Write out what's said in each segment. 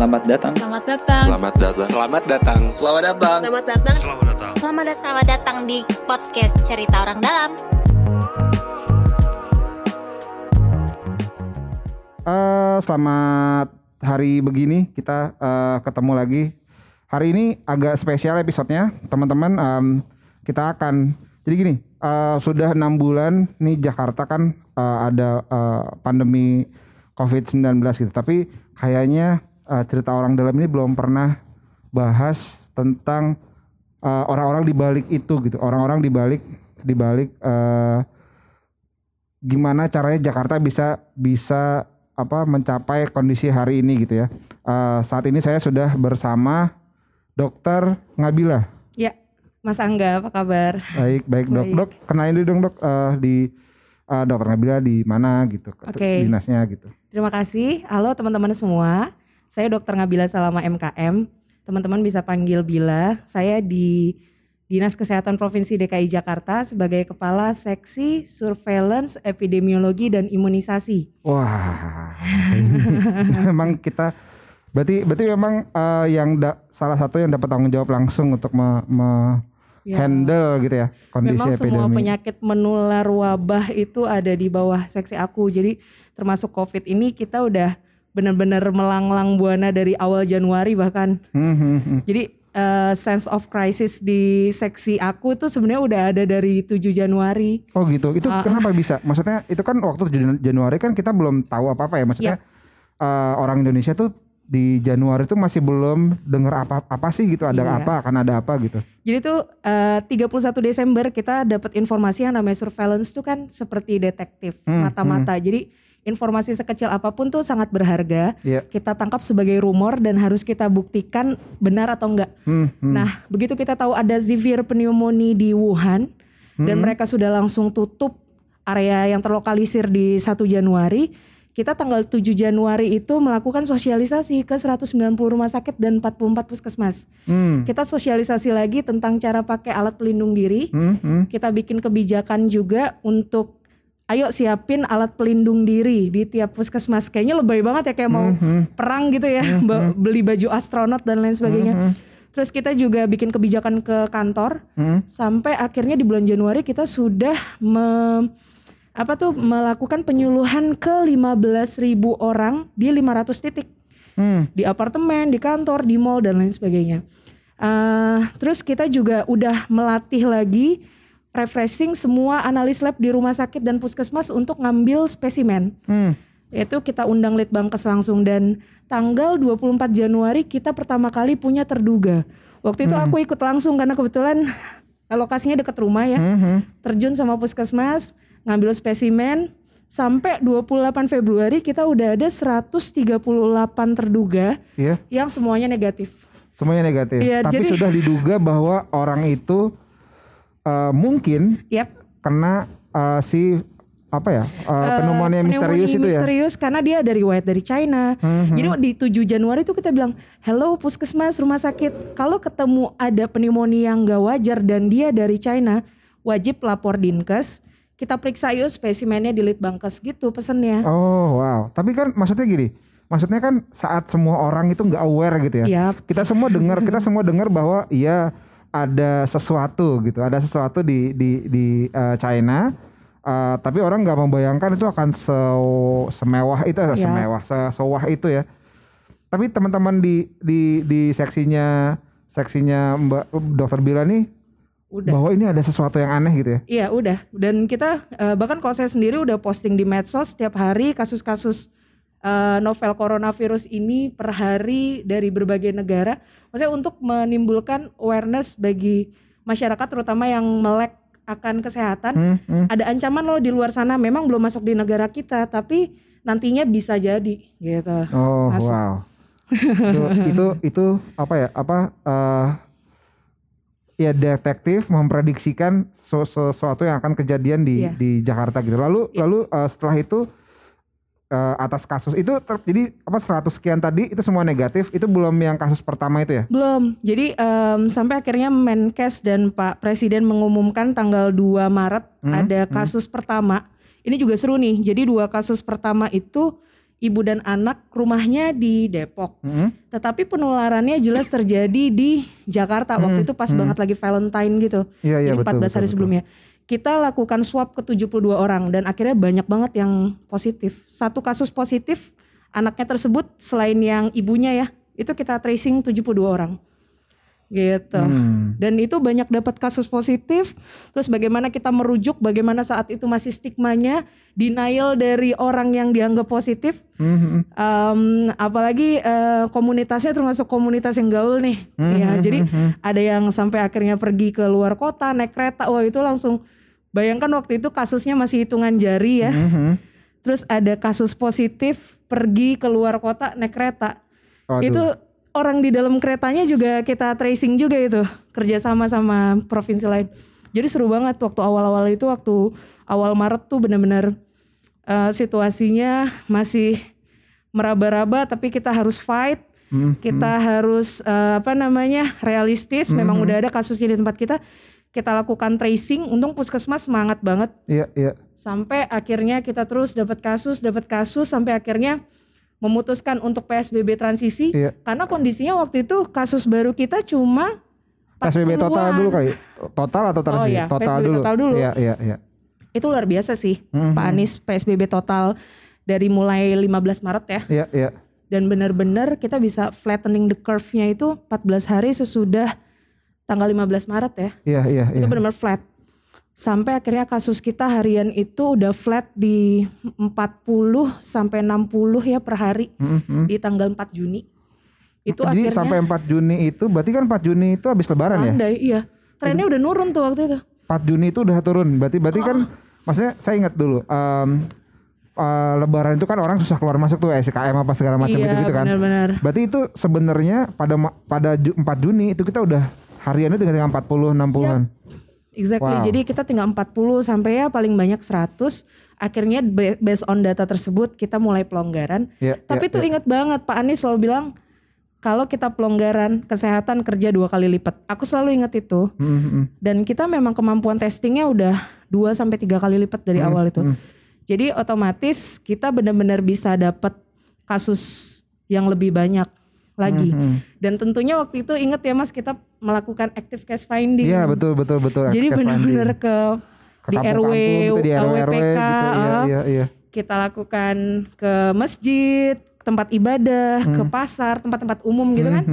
Selamat datang. Selamat datang. Selamat datang. Selamat datang. Selamat datang. Selamat datang. Selamat datang. Selamat datang. Selamat datang di podcast Cerita Orang Dalam. Eh, selamat hari begini kita eh, ketemu lagi. Hari ini agak spesial episodenya, teman-teman. Em, kita akan jadi gini, eh, sudah enam bulan nih Jakarta kan eh, ada eh, pandemi COVID-19 gitu. Tapi kayaknya eh, cerita orang dalam ini belum pernah bahas tentang eh, orang-orang di balik itu gitu. Orang-orang di balik di balik eh, gimana caranya Jakarta bisa bisa apa mencapai kondisi hari ini gitu ya. Eh, saat ini saya sudah bersama Dokter Ngabila. Ya, Mas Angga apa kabar? Baik, baik dok. Baik. Dok, kenalin dulu dong dok eh, di eh, Dokter Ngabila di mana gitu, Oke. dinasnya gitu. Terima kasih. Halo teman-teman semua. Saya Dr. Ngabila Salama MKM. Teman-teman bisa panggil Bila. Saya di Dinas Kesehatan Provinsi DKI Jakarta sebagai Kepala Seksi Surveillance Epidemiologi dan Imunisasi. Wah, memang kita berarti berarti memang eh, yang da- salah satu yang dapat tanggung jawab langsung untuk me- me- Ya. handle gitu ya kondisi Memang semua epidemi. penyakit menular wabah itu ada di bawah seksi aku. Jadi termasuk COVID ini kita udah benar-benar melanglang buana dari awal Januari bahkan. Hmm, hmm, hmm. Jadi eh, sense of crisis di seksi aku tuh sebenarnya udah ada dari 7 Januari. Oh gitu. Itu Ah, kenapa bisa? Maksudnya itu kan waktu Jan- Januari kan kita belum tahu apa-apa ya. Maksudnya eh, orang Indonesia tuh di Januari tuh masih belum dengar apa apa sih gitu. Ada Iya. apa? Akan ada apa gitu. Jadi tuh eh, 31 Desember kita dapat informasi yang namanya surveillance tuh kan seperti detektif Hmm, mata-mata. Jadi informasi sekecil apa pun tuh sangat berharga. Iya. Kita tangkap sebagai rumor dan harus kita buktikan benar atau enggak. Hmm, hmm. Nah, begitu kita tahu ada severe pneumonia di Wuhan dan Hmm. mereka sudah langsung tutup area yang terlokalisir di 1 Januari, kita tanggal 7 Januari itu melakukan sosialisasi ke 190 rumah sakit dan 44 puskesmas. Hmm, Kita sosialisasi lagi tentang cara pakai alat pelindung diri. hmm, hmm. Kita bikin kebijakan juga untuk ayo siapin alat pelindung diri di tiap puskesmas. Kayaknya lebay banget ya kayak mau perang gitu ya, ba- beli baju astronot dan lain sebagainya. Terus kita juga bikin kebijakan ke kantor sampai akhirnya di bulan Januari kita sudah me- apa tuh melakukan penyuluhan ke 15.000 orang di 500 titik Hmm. di apartemen, di kantor, di mall dan lain sebagainya. Eh, terus kita juga udah melatih lagi refreshing semua analis lab di rumah sakit dan puskesmas untuk ngambil spesimen. Hmm. Itu kita undang Litbangkes langsung dan tanggal 24 Januari kita pertama kali punya terduga. Waktu itu aku ikut langsung karena kebetulan lokasinya dekat rumah ya. Terjun sama puskesmas, ngambil spesimen sampai 28 Februari kita udah ada 138 terduga Iya. yang semuanya negatif. Semuanya negatif. Iya, Tapi jadi- sudah diduga bahwa orang itu eh, mungkin Yap. kena eh, si apa ya eh, pneumonia misterius Pneumonia itu ya. Misterius karena dia dari white dari China. Jadi di 7 Januari itu kita bilang, "Hello puskesmas rumah sakit, kalau ketemu ada pneumonia yang gak wajar dan dia dari China, wajib lapor Dinkes. Kita periksa yuk spesimennya di Litbangkes gitu pesennya." Oh wow. Tapi kan maksudnya gini. Maksudnya kan saat semua orang itu nggak aware gitu ya. Yap. Kita semua dengar, kita semua dengar bahwa iya ada sesuatu gitu, ada sesuatu di di di eh, China. Eh, tapi orang nggak membayangkan itu akan se semewah itu, Yap. semewah, se- sewah itu ya. Tapi teman-teman di di di seksinya seksinya Mbak Dokter Bila nih Udah. bahwa ini ada sesuatu yang aneh gitu ya. Iya udah dan kita eh, bahkan kalau saya sendiri udah posting di medsos setiap hari kasus-kasus eh, novel coronavirus ini per hari dari berbagai negara. Maksudnya untuk menimbulkan awareness bagi masyarakat terutama yang melek akan kesehatan. Hmm, hmm. Ada ancaman loh di luar sana memang belum masuk di negara kita tapi nantinya bisa jadi gitu. Oh Masuk. wow. itu, itu itu apa ya? Apa eh ya detektif memprediksikan su- sesuatu yang akan kejadian di Iya. di Jakarta gitu. Lalu Iya. lalu eh, setelah itu eh, atas kasus itu ter- jadi apa 100 sekian tadi itu semua negatif. Itu belum yang kasus pertama itu ya? Belum. Jadi em, sampai akhirnya Menkes dan Pak Presiden mengumumkan tanggal 2 Maret ada kasus pertama. Ini juga seru nih. Jadi dua kasus pertama itu ibu dan anak rumahnya di Depok. Hmm. Tetapi penularannya jelas terjadi di Jakarta waktu itu pas banget lagi Valentine gitu. Hmm. Iya, iya, Jadi 14 betul, hari betul, betul. Kita lakukan swab ke 72 orang dan akhirnya banyak banget yang positif. Satu kasus positif anaknya tersebut selain yang ibunya ya, itu kita tracing 72 orang. Gitu. Hmm. Dan itu banyak dapat kasus positif. Terus bagaimana kita merujuk, bagaimana saat itu masih stigmanya, denial dari orang yang dianggap positif. Hmm. Em, apalagi eh, komunitasnya termasuk komunitas yang gaul nih. Hmm, ya, jadi ada yang sampai akhirnya pergi ke luar kota naik kereta. Wah, itu langsung bayangkan waktu itu kasusnya masih hitungan jari ya. Hmm. Terus ada kasus positif pergi ke luar kota naik kereta. Waduh. Itu orang di dalam keretanya juga kita tracing juga itu kerjasama sama provinsi lain. Jadi seru banget waktu awal-awal itu waktu awal Maret tuh benar-benar eh, situasinya masih meraba-raba tapi kita harus fight. Kita harus eh, apa namanya realistis. Memang udah ada kasusnya di tempat kita. Kita lakukan tracing. Untung puskesmas semangat banget Iya, iya. sampai akhirnya kita terus dapat kasus dapat kasus sampai akhirnya memutuskan untuk PSBB transisi Iya. karena kondisinya waktu itu kasus baru kita cuma PSBB total 40-an. dulu kali. Total atau transisi? Oh iya, PSBB total dulu. Iya, iya, iya. itu luar biasa sih Mhm. Pak Anies PSBB total dari mulai 15 Maret ya Iya, iya. dan benar-benar kita bisa flattening the curve-nya itu 14 hari sesudah tanggal 15 Maret ya Iya, iya, iya. itu benar-benar flat sampai akhirnya kasus kita harian itu udah flat di 40 sampai 60 ya per hari Mhm. di tanggal 4 Juni itu Jadi akhirnya sampai 4 Juni itu berarti kan 4 Juni itu habis lebaran ya? landai iya trennya udah nurun tuh waktu itu 4 Juni itu udah turun. Berarti berarti kan Oh. maksudnya saya ingat dulu em, eh, lebaran itu kan orang susah keluar masuk tuh SKM apa segala macam iya gitu-gitu kan. benar-benar Berarti itu sebenarnya pada pada Ju- 4 Juni itu kita udah hariannya dengan 40 60-an. Exactly. Wow. Jadi kita tinggal 40 sampai ya paling banyak 100. Akhirnya ba- based on data tersebut kita mulai pelonggaran. Iya, Tapi iya, tuh inget banget Pak Anies selalu bilang kalau kita pelonggaran kesehatan kerja dua kali lipat. Aku selalu ingat itu. Mhm, mhm. Dan kita memang kemampuan testingnya udah 2 sampai tiga kali lipat dari awal itu. Jadi otomatis kita benar-benar bisa dapat kasus yang lebih banyak lagi. Dan tentunya waktu itu inget ya Mas kita melakukan active case finding. Iya, betul betul betul. Jadi benar-benar ke, Ke di RW, gitu, di RW, LWPK, gitu. Iya, iya, iya. kita lakukan ke masjid, tempat ibadah, ke Hmm. pasar, tempat-tempat umum gitu kan.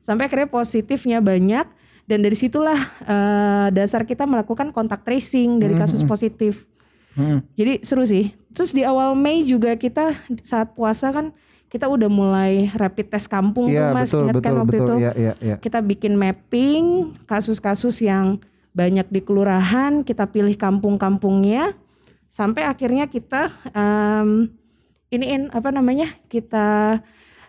Sampai akhirnya positifnya banyak dan dari situlah eh, dasar kita melakukan kontak tracing dari kasus positif. Mhm. Jadi seru sih. Terus di awal Mei juga kita saat puasa kan kita udah mulai rapid test kampung Iya, tuh Mas, betul ingat kan betul waktu betul. itu? Iya, iya, iya. kita bikin mapping kasus-kasus yang banyak di kelurahan, kita pilih kampung-kampungnya, sampai akhirnya kita um, iniin apa namanya kita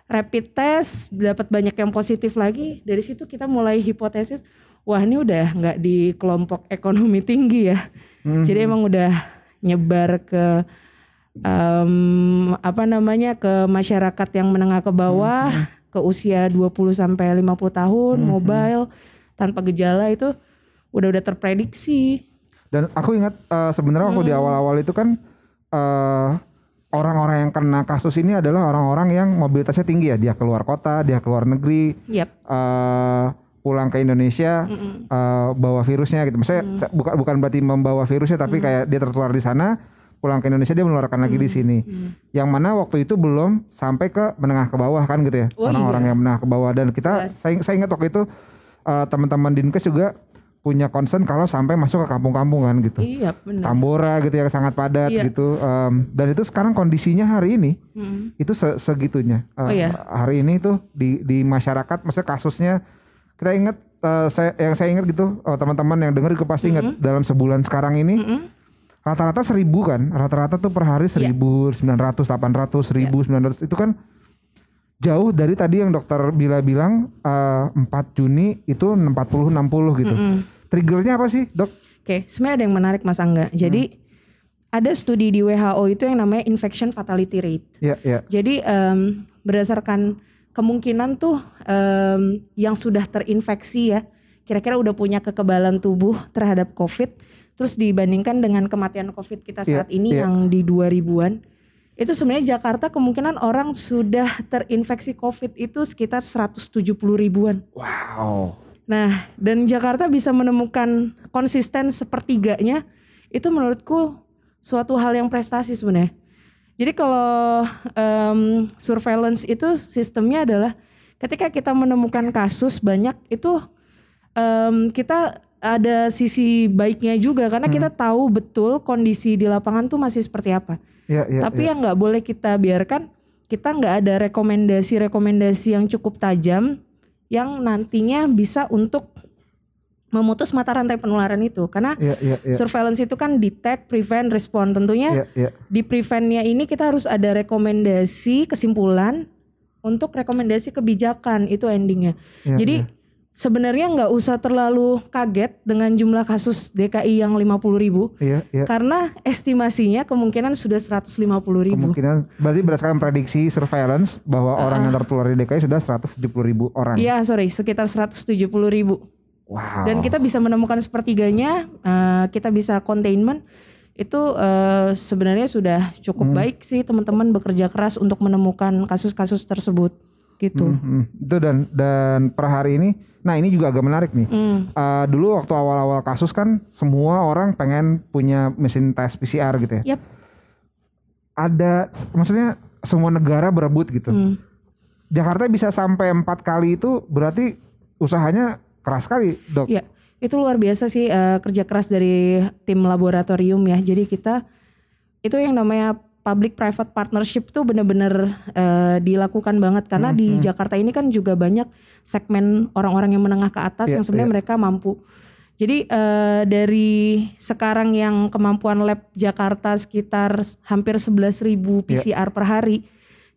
rapid test dapat banyak yang positif lagi. Dari situ kita mulai hipotesis, wah ini udah nggak di kelompok ekonomi tinggi ya, jadi emang udah nyebar ke um, apa namanya ke masyarakat yang menengah ke bawah, ke usia 20 sampai 50 tahun, mobile tanpa gejala itu udah udah terprediksi. Dan aku ingat eh, sebenarnya waktu di Hmm. awal-awal itu kan eh, orang-orang yang kena kasus ini adalah orang-orang yang mobilitasnya tinggi ya. Dia keluar kota, dia keluar negeri, Yap. eh, pulang ke Indonesia eh, bawa virusnya gitu. Maksudnya Mm. bukan bukan berarti membawa virusnya tapi kayak dia tertular di sana, pulang ke Indonesia dia menularkan lagi Mm. di sini. Yang mana waktu itu belum sampai ke menengah ke bawah kan gitu ya. Oh, Orang-orang iya. yang menengah ke bawah dan kita Jelas. saya, saya ingat waktu itu eh, teman-teman Dinkes juga punya concern kalau sampai masuk ke kampung-kampung kan gitu. Iya benar. Tambora gitu yang sangat padat Iya. gitu Em, dan itu sekarang kondisinya hari ini Hmm. itu se- segitunya Eh, Oh, iya. hari ini tuh di di masyarakat maksudnya kasusnya kita ingat eh, saya yang saya ingat gitu teman-teman yang dengar juga pasti ingat dalam sebulan sekarang ini rata-rata seribu kan? Rata-rata tuh per hari Iya. seribu sembilan ratus delapan ratus seribu sembilan ratus. Itu kan jauh dari tadi yang dokter Bila bilang 4 Juni itu 40 60 gitu. Triggernya apa sih dok? Oke, sebenarnya ada yang menarik Mas Angga. Jadi ada studi di WHO itu yang namanya infection fatality rate. ya ya Jadi em, berdasarkan kemungkinan tuh em, yang sudah terinfeksi ya, kira-kira udah punya kekebalan tubuh terhadap COVID, terus dibandingkan dengan kematian COVID kita Iya, saat ini iya. yang di 2000-an, itu sebenarnya Jakarta kemungkinan orang sudah terinfeksi COVID itu sekitar 170 ribuan. Wow. Nah, dan Jakarta bisa menemukan konsisten sepertiganya itu menurutku suatu hal yang prestasi sebenarnya. Jadi kalau em, surveillance itu sistemnya adalah ketika kita menemukan kasus banyak itu em, kita ada sisi baiknya juga karena kita tahu betul kondisi di lapangan tuh masih seperti apa. Ya, ya, Tapi ya. yang nggak boleh kita biarkan kita nggak ada rekomendasi-rekomendasi yang cukup tajam yang nantinya bisa untuk memutus mata rantai penularan itu karena Ya, ya, ya. surveillance itu kan detect, prevent, respond. Tentunya Ya, ya. di preventnya ini kita harus ada rekomendasi kesimpulan untuk rekomendasi kebijakan itu endingnya. Ya, Jadi sebenarnya nggak usah terlalu kaget dengan jumlah kasus DKI yang 50 ribu Iya, iya. karena estimasinya kemungkinan sudah 150 ribu. Kemungkinan berarti berdasarkan prediksi surveillance bahwa orang yang tertular di DKI sudah 170 ribu orang. Iya sorry sekitar 170 ribu. Wow. Dan kita bisa menemukan sepertiganya, eh, kita bisa containment itu eh, sebenarnya sudah cukup baik sih teman-teman bekerja keras untuk menemukan kasus-kasus tersebut gitu. Hmm, itu dan dan per hari ini, nah ini juga agak menarik nih. Hmm. Eh, dulu waktu awal-awal kasus kan semua orang pengen punya mesin tes PCR gitu ya. Yap. Ada, maksudnya semua negara berebut gitu. Hmm. Jakarta bisa sampai empat kali itu berarti usahanya keras sekali dok. Ya, itu luar biasa sih eh, kerja keras dari tim laboratorium ya. Jadi kita itu yang namanya public private partnership tuh bener-bener eh, dilakukan banget karena di Jakarta ini kan juga banyak segmen orang-orang yang menengah ke atas Iya, yang sebenarnya mereka mampu. Jadi eh, dari sekarang yang kemampuan lab Jakarta sekitar hampir 11.000 PCR per hari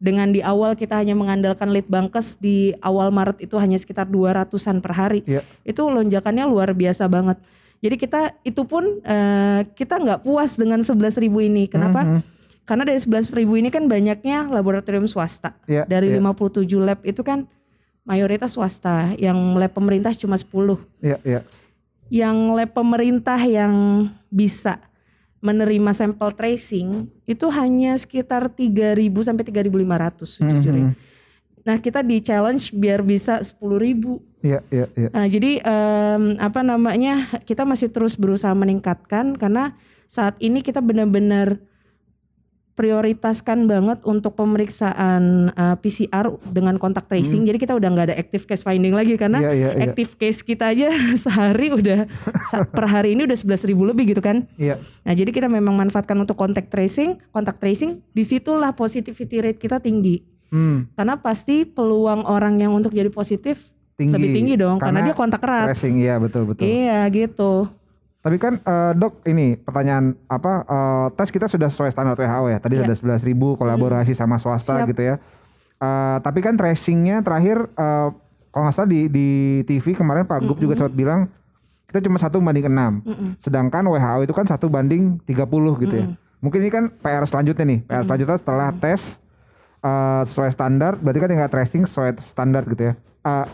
dengan di awal kita hanya mengandalkan litbangkes di awal Maret itu hanya sekitar 200-an per hari Iya. itu lonjakannya luar biasa banget. Jadi kita itu pun eh, kita nggak puas dengan 11.000 ini. Kenapa? Karena dari 11.000 ini kan banyaknya laboratorium swasta. Iya, dari iya. 57 lab itu kan mayoritas swasta. Yang lab pemerintah cuma 10. Iya, iya. Yang lab pemerintah yang bisa menerima sampel tracing itu hanya sekitar 3.000 sampai 3.500 sejujurnya. Nah, kita di challenge biar bisa 10.000. Iya, iya, iya. Nah, jadi em, apa namanya kita masih terus berusaha meningkatkan karena saat ini kita benar-benar prioritaskan banget untuk pemeriksaan eh, PCR dengan kontak tracing. Jadi kita udah nggak ada active case finding lagi karena Hmm. Iya, iya, iya. active case kita aja sehari udah per hari ini udah 11.000 ribu lebih gitu kan. Iya. Nah, jadi kita memang manfaatkan untuk kontak tracing, kontak tracing, di situlah positivity rate kita tinggi. Hmm, Karena pasti peluang orang yang untuk jadi positif tinggi. lebih tinggi dong karena, dia kontak erat. Tracing, iya betul betul. Iya gitu. Tapi kan eh, dok ini pertanyaan apa eh, tes kita sudah sesuai standar WHO ya. Tadi Iya. sudah 11.000 ribu kolaborasi sama swasta Siap. gitu ya. Eh, tapi kan tracingnya terakhir eh, kalau nggak salah di di TV kemarin Pak Gup juga sempat bilang kita cuma satu banding enam. Sedangkan WHO itu kan satu banding 30 gitu ya. Mungkin ini kan PR selanjutnya nih. PR selanjutnya setelah tes eh, sesuai standar berarti kan tinggal tracing sesuai standar gitu ya. Eh,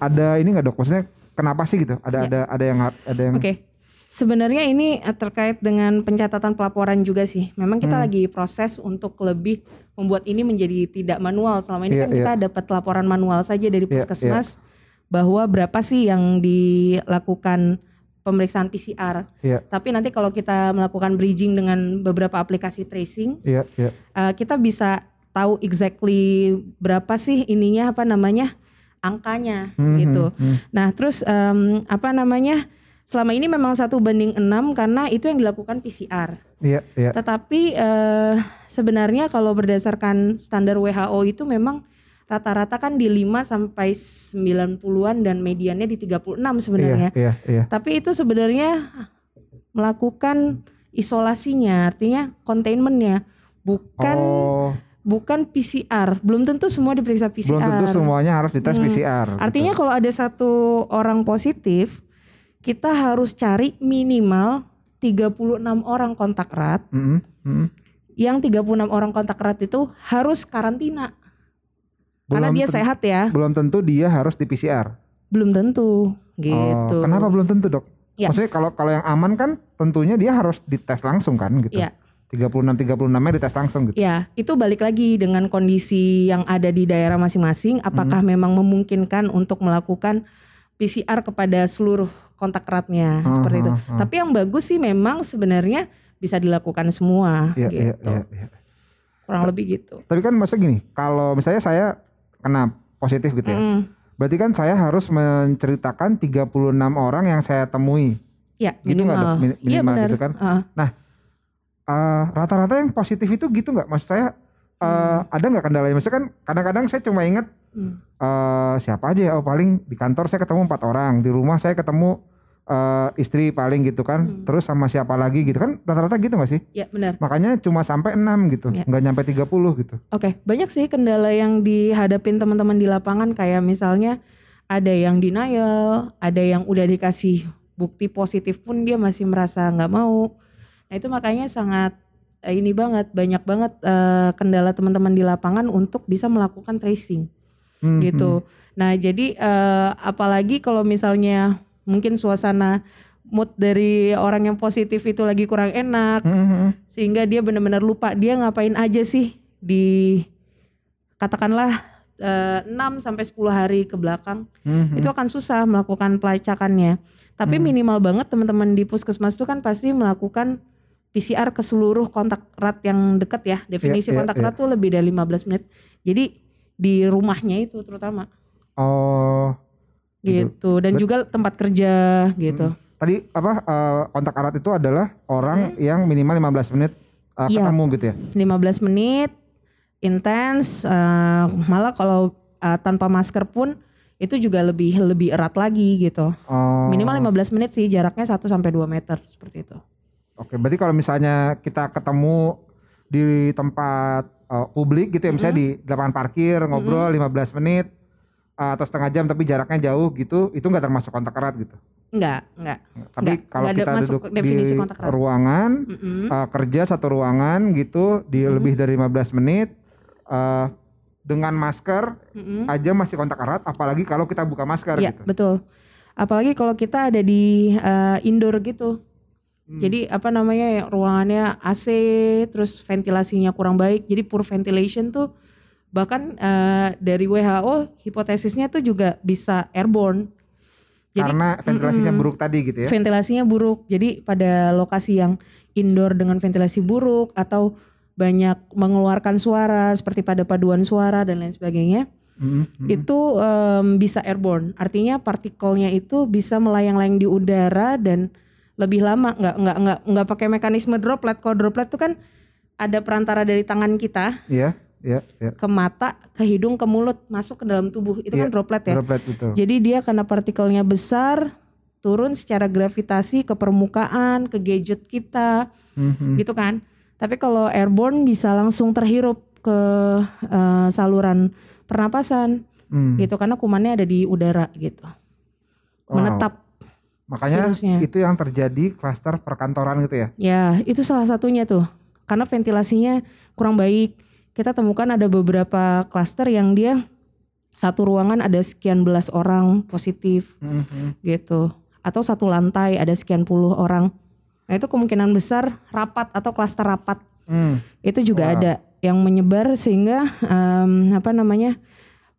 ada ini nggak dok? Maksudnya kenapa sih gitu? Ada ada ada yang ada yang Oke. Sebenarnya ini eh, terkait dengan pencatatan pelaporan juga sih. Memang kita Hmm. lagi proses untuk lebih membuat ini menjadi tidak manual. Selama ini Iya, kan kita dapat laporan manual saja dari Iya, puskesmas bahwa berapa sih yang dilakukan pemeriksaan PCR. Iya. Tapi nanti kalau kita melakukan bridging dengan beberapa aplikasi tracing, Iya, iya. uh, kita bisa tahu exactly berapa sih ininya apa namanya angkanya Hmm, gitu. Nah terus em, apa namanya selama ini memang satu banding enam karena itu yang dilakukan PCR. Iya, iya. Tetapi eh, sebenarnya kalau berdasarkan standar WHO itu memang rata-rata kan di 5 sampai 90-an dan mediannya di 36 sebenarnya. Iya, iya. Tapi itu sebenarnya melakukan isolasinya, artinya containmentnya, bukan oh, bukan PCR. Belum tentu semua diperiksa PCR. belum tentu semuanya harus dites PCR. Hmm. Artinya kalau ada satu orang positif, kita harus cari minimal 36 orang kontak erat. Mm, mm. Yang 36 orang kontak erat itu harus karantina. Karena Belum dia ten- sehat ya. Belum tentu dia harus di PCR. Belum tentu gitu. Oh, kenapa belum tentu dok? Ya. Maksudnya kalau kalau yang aman kan tentunya dia harus dites langsung kan gitu. Ya. 36 36-nya dites langsung gitu. Ya, itu balik lagi dengan kondisi yang ada di daerah masing-masing. Apakah memang memungkinkan untuk melakukan PCR kepada seluruh kontak eratnya seperti itu. Tapi yang bagus sih memang sebenarnya bisa dilakukan semua Iya, iya, gitu. iya, iya. Kurang lebih gitu. Tapi kan maksudnya gini, kalau misalnya saya kena positif gitu ya. Mm. Berarti kan saya harus menceritakan 36 orang yang saya temui. Ya, Gitu nggak, Dok? minimal. Min- Iya minimal benar. gitu kan? Heeh. Eh, rata-rata yang positif itu gitu nggak? Maksud saya eh, ada nggak kendalanya? Maksudnya kan kadang-kadang saya cuma ingat Hmm. eh, siapa aja ya? Oh paling di kantor saya ketemu empat orang, di rumah saya ketemu eh, istri paling gitu kan. Hmm. Terus sama siapa lagi gitu kan? Rata-rata gitu nggak sih? Ya benar. Makanya cuma sampai 6 gitu, Ya. nggak nyampe 30 gitu. Oke, banyak sih kendala yang dihadapin teman-teman di lapangan kayak misalnya ada yang denial, ada yang udah dikasih bukti positif pun dia masih merasa nggak mau. Nah itu makanya sangat eh, ini banget, banyak banget eh, kendala teman-teman di lapangan untuk bisa melakukan tracing Hmm, gitu. Nah jadi eh, apalagi kalau misalnya mungkin suasana mood dari orang yang positif itu lagi kurang enak, hmm, hmm, hmm. sehingga dia benar-benar lupa dia ngapain aja sih di katakanlah eh, 6 sampai 10 hari ke belakang Hmm, itu akan susah melakukan pelacakannya. Tapi minimal banget teman-teman di puskesmas itu kan pasti melakukan PCR ke seluruh kontak erat yang dekat ya. Definisi Iya, iya, kontak iya. erat tuh lebih dari 15 menit. Jadi di rumahnya itu terutama Oh, gitu dan juga tempat kerja gitu. tadi apa eh, kontak erat itu adalah orang yang minimal 15 menit Iya. ketemu gitu ya. 15 menit intens eh, malah kalau eh, tanpa masker pun itu juga lebih lebih erat lagi gitu. Oh. Minimal 15 menit sih jaraknya 1 sampai 2 meter seperti itu. Oke, berarti kalau misalnya kita ketemu di tempat uh, publik gitu ya, misalnya di lapangan parkir ngobrol 15 menit uh, atau setengah jam tapi jaraknya jauh gitu, itu nggak termasuk kontak erat gitu. Enggak, enggak. Tapi Nggak, kalau nggak ada kita duduk di definisi kontak erat. ruangan Mm-mm. uh, kerja satu ruangan gitu di lebih dari 15 menit uh, dengan masker Mm-mm. aja masih kontak erat, apalagi kalau kita buka masker Iya, gitu. betul. Apalagi kalau kita ada di eh, indoor gitu. Hmm. Jadi apa namanya ya ruangannya AC terus ventilasinya kurang baik. Jadi poor ventilation tuh bahkan eh, dari WHO hipotesisnya tuh juga bisa airborne. Jadi Karena ventilasinya buruk tadi gitu ya. ventilasinya buruk. Jadi pada lokasi yang indoor dengan ventilasi buruk atau banyak mengeluarkan suara seperti pada paduan suara dan lain sebagainya Mm, mm. itu em, bisa airborne. Artinya partikelnya itu bisa melayang-layang di udara dan lebih lama nggak nggak nggak nggak pakai mekanisme droplet. Kalau droplet itu kan ada perantara dari tangan kita Iya, iya, iya. ke mata, ke hidung, ke mulut masuk ke dalam tubuh. Itu Iya, kan droplet ya. Droplet betul. Jadi dia karena partikelnya besar turun secara gravitasi ke permukaan, ke gadget kita, Mhm. gitu kan. Tapi kalau airborne bisa langsung terhirup ke eh, saluran pernapasan Hmm. gitu karena kumannya ada di udara gitu. Wow. Menetap. Makanya virusnya. itu yang terjadi klaster perkantoran gitu ya. Ya, itu salah satunya tuh. Karena ventilasinya kurang baik. Kita temukan ada beberapa klaster yang dia satu ruangan ada sekian belas orang positif Mhm. gitu. Atau satu lantai ada sekian puluh orang. Nah, itu kemungkinan besar rapat atau klaster rapat. Hmm. Itu juga ada yang menyebar sehingga em, apa namanya?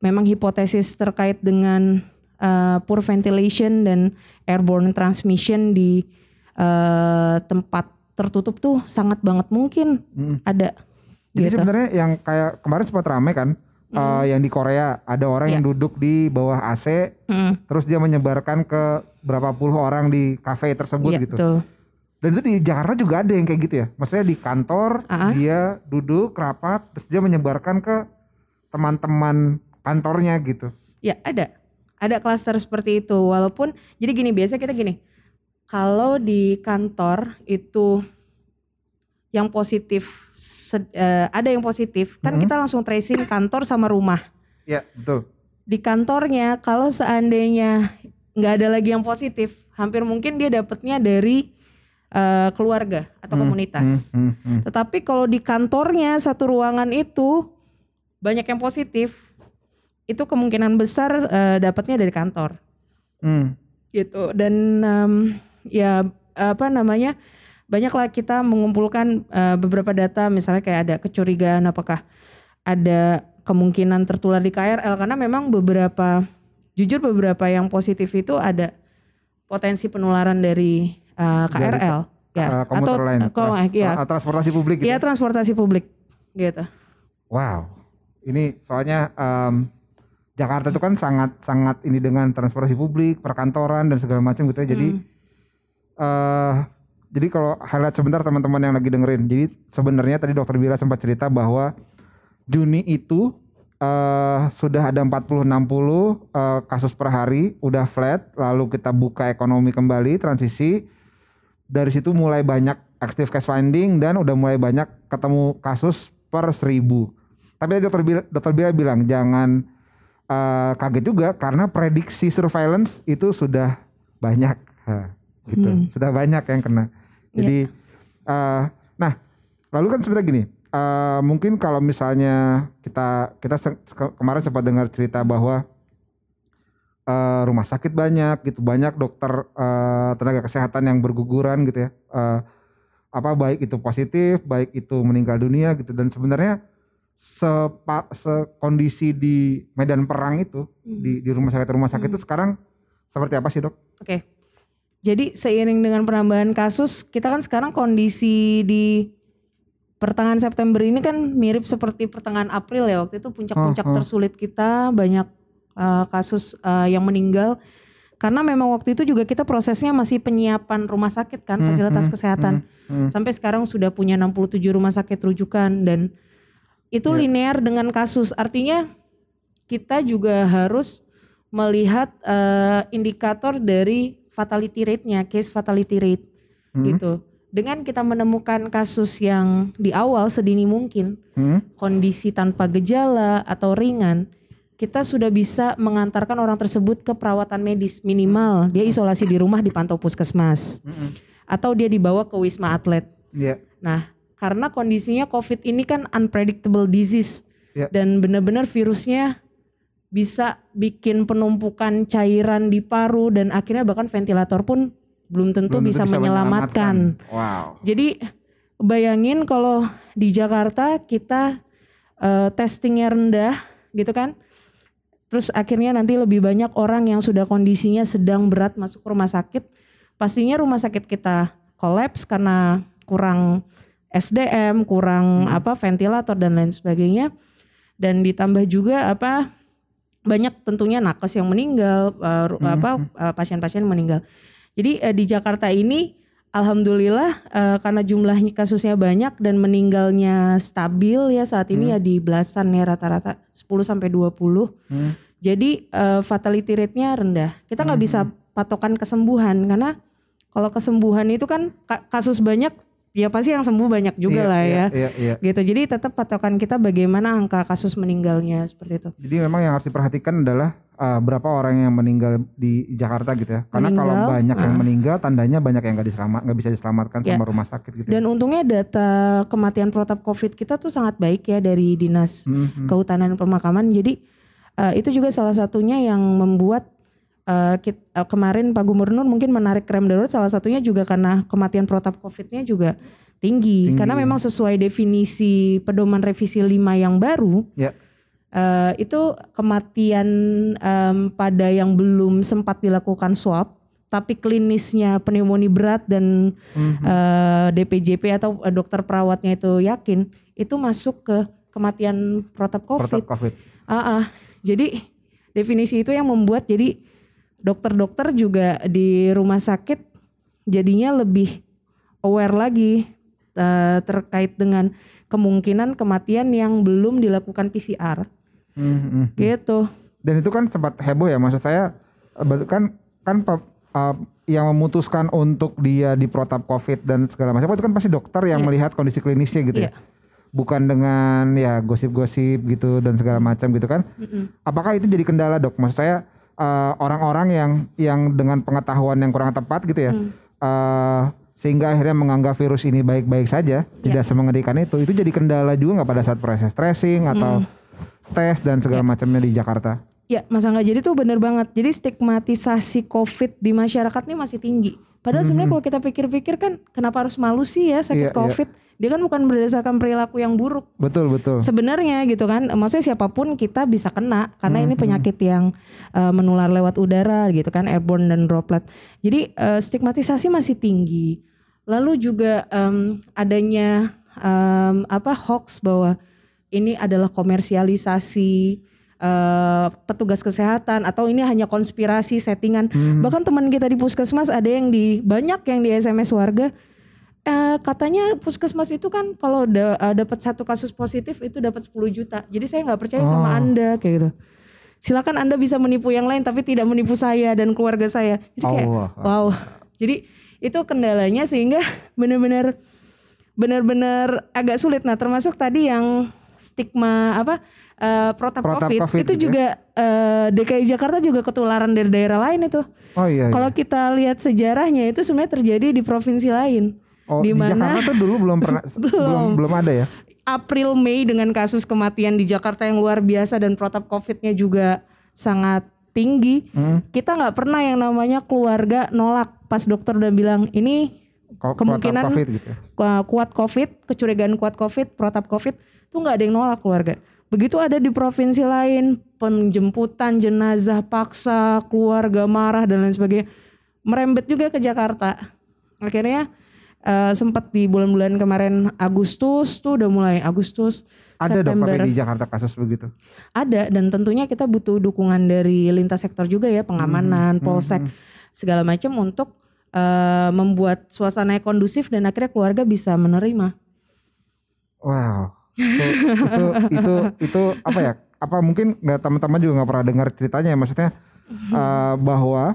Memang hipotesis terkait dengan eh, poor ventilation dan airborne transmission di eh, tempat tertutup tuh sangat banget mungkin Hmm. ada. Jadi gitu. sebenarnya yang kayak kemarin sempat rame kan, eh, yang di Korea ada orang yang duduk di bawah AC, Mm, terus dia menyebarkan ke berapa puluh orang di kafe tersebut iya, gitu. betul. Dan itu di Jakarta juga ada yang kayak gitu ya. Maksudnya di kantor Ah. dia duduk rapat, terus dia menyebarkan ke teman-teman kantornya gitu. Ya ada, ada klaster seperti itu. Walaupun jadi gini biasa kita gini, kalau di kantor itu yang positif sed- eh, ada yang positif kan kita langsung tracing kantor sama rumah. Ya betul. Di kantornya kalau seandainya nggak ada lagi yang positif, hampir mungkin dia dapatnya dari eh, keluarga atau komunitas. Hmm, hmm. Tetapi kalau di kantornya satu ruangan itu banyak yang positif, itu kemungkinan besar eh, dapatnya dari kantor Hmm. gitu. Dan em, ya apa namanya banyaklah kita mengumpulkan uh, beberapa data misalnya kayak ada kecurigaan apakah ada kemungkinan tertular di KRL karena memang beberapa jujur beberapa yang positif itu ada potensi penularan dari uh, KRL dari, ya uh, atau lain trans, ya. transportasi publik gitu. Iya, transportasi publik gitu. Wow. Ini soalnya um, Jakarta itu kan sangat sangat ini dengan transportasi publik, perkantoran dan segala macam gitu ya. Jadi hmm. uh, jadi kalau highlight sebentar teman-teman yang lagi dengerin. Jadi sebenarnya tadi dokter Bila sempat cerita bahwa Juni itu uh, sudah ada 40 60 uh, kasus per hari, udah flat, lalu kita buka ekonomi kembali, transisi. Dari situ mulai banyak active case finding dan udah mulai banyak ketemu kasus per seribu. Tapi dokter Bila, dokter Bila bilang jangan uh, kaget juga karena prediksi surveillance itu sudah banyak. Ha, gitu. Hmm. Sudah banyak yang kena. Jadi yeah. uh, nah, lalu kan sebenarnya gini, uh, mungkin kalau misalnya kita kita kemarin sempat dengar cerita bahwa uh, rumah sakit banyak gitu, banyak dokter uh, tenaga kesehatan yang berguguran gitu ya. Uh, apa baik itu positif, baik itu meninggal dunia gitu dan sebenarnya sepa, sekondisi di medan perang itu hmm. di di rumah sakit rumah sakit hmm. itu sekarang seperti apa sih, Dok? Oke. Okay. Jadi seiring dengan penambahan kasus, kita kan sekarang kondisi di pertengahan September ini kan mirip seperti pertengahan April ya. Waktu itu puncak-puncak oh, oh. tersulit kita, banyak uh, kasus uh, yang meninggal. Karena memang waktu itu juga kita prosesnya masih penyiapan rumah sakit kan, hmm, fasilitas hmm, kesehatan. Hmm, hmm. Sampai sekarang sudah punya 67 rumah sakit rujukan dan itu yeah. linear dengan kasus. Artinya kita juga harus melihat uh, indikator dari fatality rate-nya, case fatality rate hmm. gitu. Dengan kita menemukan kasus yang di awal sedini mungkin, hmm. kondisi tanpa gejala atau ringan, kita sudah bisa mengantarkan orang tersebut ke perawatan medis minimal dia isolasi di rumah dipantau puskesmas hmm. atau dia dibawa ke wisma atlet. Yeah. Nah, karena kondisinya COVID ini kan unpredictable disease yeah. dan benar-benar virusnya bisa bikin penumpukan cairan di paru dan akhirnya bahkan ventilator pun belum tentu belum bisa, bisa menyelamatkan. menyelamatkan. Wow. Jadi bayangin kalau di Jakarta kita uh, testingnya rendah gitu kan. Terus akhirnya nanti lebih banyak orang yang sudah kondisinya sedang berat masuk rumah sakit. Pastinya rumah sakit kita kolaps karena kurang SDM, kurang hmm. apa ventilator dan lain sebagainya. Dan ditambah juga apa banyak tentunya nakes yang meninggal uh, hmm. apa uh, pasien-pasien meninggal. Jadi uh, di Jakarta ini alhamdulillah uh, karena jumlahnya kasusnya banyak dan meninggalnya stabil ya saat ini hmm. ya di belasan ya rata-rata 10 sampai 20. Hmm. Jadi uh, fatality rate-nya rendah. Kita nggak hmm. bisa patokan kesembuhan karena kalau kesembuhan itu kan kasus banyak ya pasti yang sembuh banyak juga iya, lah iya, ya. Iya, iya. Gitu. Jadi tetap patokan kita bagaimana angka kasus meninggalnya seperti itu. Jadi memang yang harus diperhatikan adalah uh, berapa orang yang meninggal di Jakarta gitu ya. Karena meninggal, kalau banyak uh. yang meninggal tandanya banyak yang nggak diselamat nggak bisa diselamatkan yeah. sama rumah sakit gitu. Ya. Dan untungnya data kematian protap Covid kita tuh sangat baik ya dari Dinas mm -hmm. Kehutanan Pemakaman. Jadi uh, itu juga salah satunya yang membuat uh, kit, uh, kemarin Pak Gubernur mungkin menarik rem darurat salah satunya juga karena kematian protap COVID-nya juga tinggi, tinggi. karena memang sesuai definisi pedoman revisi 5 yang baru. Ya. Uh, itu kematian um, pada yang belum sempat dilakukan swab tapi klinisnya pneumonia berat dan mm-hmm. uh, DPJP atau uh, dokter perawatnya itu yakin itu masuk ke kematian protap COVID. Protap COVID. Uh, uh, jadi definisi itu yang membuat jadi dokter-dokter juga di rumah sakit jadinya lebih aware lagi uh, terkait dengan kemungkinan kematian yang belum dilakukan PCR. Hmm, hmm, hmm. Gitu. Dan itu kan sempat heboh ya maksud saya eh, kan kan uh, yang memutuskan untuk dia di protap COVID dan segala macam itu kan pasti dokter yang yeah. melihat kondisi klinisnya gitu yeah. ya. Iya. Bukan dengan ya gosip-gosip gitu dan segala macam gitu kan. Mm -mm. Apakah itu jadi kendala dok? Maksud saya orang eh, orang-orang yang yang dengan pengetahuan yang kurang tepat gitu ya. Hmm. Uh, sehingga akhirnya menganggap virus ini baik-baik saja, yeah. tidak semengerikan itu. Itu jadi kendala juga nggak pada saat proses tracing atau hmm. tes dan segala yeah. macamnya di Jakarta. Ya, masa nggak jadi tuh bener banget. Jadi stigmatisasi COVID di masyarakat ini masih tinggi. Padahal sebenarnya kalau kita pikir-pikir kan kenapa harus malu sih ya sakit Iya, iya. COVID? Dia kan bukan berdasarkan perilaku yang buruk. Betul betul. Sebenarnya gitu kan, maksudnya siapa pun kita bisa kena karena ini penyakit yang uh, menular lewat udara gitu kan, airborne dan droplet. Jadi uh, stigmatisasi masih tinggi. Lalu juga em, adanya em, apa hoax bahwa ini adalah komersialisasi eh, petugas kesehatan atau ini hanya konspirasi settingan. Bahkan teman kita di puskesmas ada yang di banyak yang di SMS warga eh, katanya puskesmas itu kan kalau da, eh, dapat satu kasus positif itu dapat 10 juta. Jadi saya nggak percaya sama Anda kayak gitu. Silakan Anda bisa menipu yang lain tapi tidak menipu saya dan keluarga saya. Jadi kayak Allah. wow. Jadi itu kendalanya sehingga benar-benar benar-benar agak sulit. Nah, termasuk tadi yang stigma apa eh, protap, Protap COVID, COVID itu gitu ya. juga eh, DKI Jakarta juga ketularan dari daerah lain itu. Oh iya. iya. Kalau kita lihat sejarahnya itu sebenarnya terjadi di provinsi lain. Oh, di di mana Jakarta tuh dulu belum pernah belum belum ada ya. April Mei dengan kasus kematian di Jakarta yang luar biasa dan protap COVID-nya juga sangat tinggi. Hmm. Kita nggak pernah yang namanya keluarga nolak pas dokter udah bilang ini Ko- Kemungkinan- COVID gitu. ya. uh, kuat COVID, kecurigaan kuat COVID, protap COVID, itu nggak ada yang nolak keluarga. Begitu ada di provinsi lain, penjemputan jenazah paksa, keluarga marah dan lain sebagainya, merembet juga ke Jakarta. Akhirnya uh, sempat di bulan-bulan kemarin Agustus tuh udah mulai Agustus, Ada September. tapi di Jakarta kasus begitu. Ada dan tentunya kita butuh dukungan dari lintas sektor juga ya, pengamanan, polsek, segala macam untuk uh, membuat suasana kondusif dan akhirnya keluarga bisa menerima. Wow. Itu itu itu, itu apa ya? Apa mungkin nggak teman-teman juga nggak pernah dengar ceritanya ya? Maksudnya eh, bahwa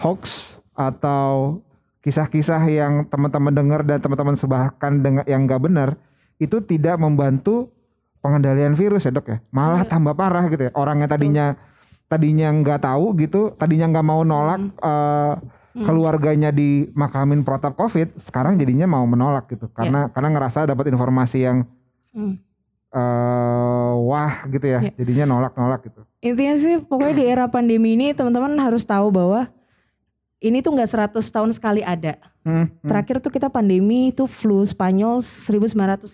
hoax atau kisah-kisah yang teman-teman dengar dan teman-teman sebarkan dengan yang nggak benar itu tidak membantu pengendalian virus ya dok ya? Malah tambah parah gitu ya? Orang yang tadinya tadinya nggak tahu gitu tadinya nggak mau nolak eh, keluarganya dimakamin protap covid sekarang jadinya mau menolak gitu. Karena karena ngerasa dapat informasi yang Hmm. Eh wah gitu ya Ya. jadinya nolak-nolak gitu Intinya sih pokoknya di era pandemi ini teman-teman harus tahu bahwa ini tuh nggak 100 tahun sekali ada. Hmm, hmm. Terakhir tuh kita pandemi itu flu Spanyol 1915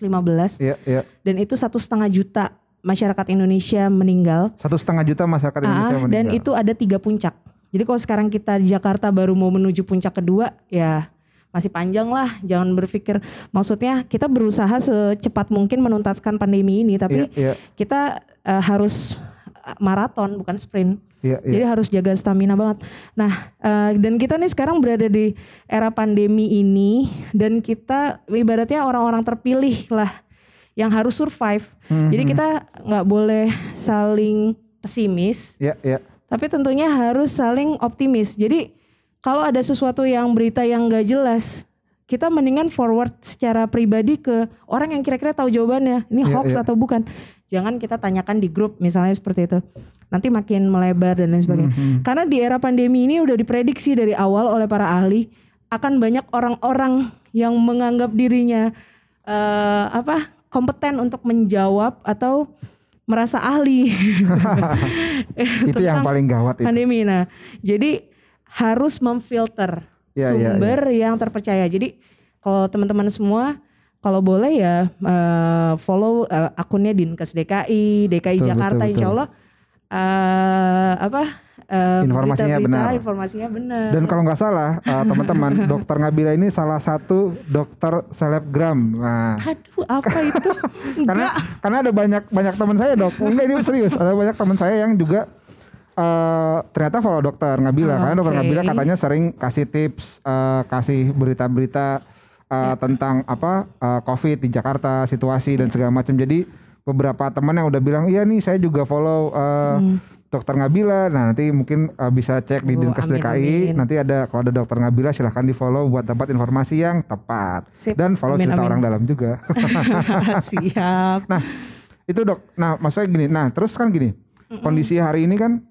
Iya, iya. dan itu satu setengah juta masyarakat Indonesia meninggal. Satu setengah juta masyarakat Indonesia Ah, dan meninggal. itu ada tiga puncak. Jadi kalau sekarang kita di Jakarta baru mau menuju puncak kedua, ya masih panjang lah. Jangan berpikir, maksudnya kita berusaha secepat mungkin menuntaskan pandemi ini, tapi Iya, iya, kita eh, harus eh, maraton bukan sprint. iya, iya. Jadi harus jaga stamina banget. Nah, eh, dan kita nih sekarang berada di era pandemi ini dan kita ibaratnya orang-orang terpilih lah yang harus survive. Jadi kita nggak boleh saling pesimis, Iya, iya. tapi tentunya harus saling optimis. Jadi kalau ada sesuatu yang berita yang nggak jelas, kita mendingan forward secara pribadi ke orang yang kira-kira tahu jawabannya. Ini Iya, hoax iya. atau bukan? Jangan kita tanyakan di grup misalnya seperti itu. Nanti makin melebar dan lain sebagainya. Mhm. Karena di era pandemi ini udah diprediksi dari awal oleh para ahli akan banyak orang-orang yang menganggap dirinya eh, apa kompeten untuk menjawab atau merasa ahli. Itu yang paling gawat itu. pandemi. Nah, jadi harus memfilter Ya, ya, sumber yang terpercaya. Jadi kalau teman-teman semua kalau boleh ya eh, follow eh, akunnya Dinkes DKI, DKI Betul, Jakarta, betul, Insya betul. Allah eh, apa eh, Informasinya berita-berita, benar. Informasinya benar. Dan kalau nggak salah eh, teman-teman, Dokter Ngabila ini salah satu dokter selebgram. Nah, Aduh, apa itu? karena karena ada banyak banyak teman saya dok. Enggak ini serius. Ada banyak teman saya yang juga eh ternyata follow dokter Ngabila. Oh, karena dokter. Ngabila katanya sering kasih tips, eh, kasih berita-berita eh, tentang apa eh, COVID di Jakarta, situasi dan segala macam. Jadi beberapa teman yang udah bilang iya nih saya juga follow eh, dokter Ngabila. Nah nanti mungkin eh, bisa cek di Hmm. Oh, Dinkes DKI. amin. Nanti ada kalau ada dokter Ngabila silahkan di follow buat dapat informasi yang tepat. Sip. Dan follow Amin, cerita amin. orang dalam juga. Siap. Nah itu dok, nah maksudnya gini, nah terus kan gini, kondisi hari ini kan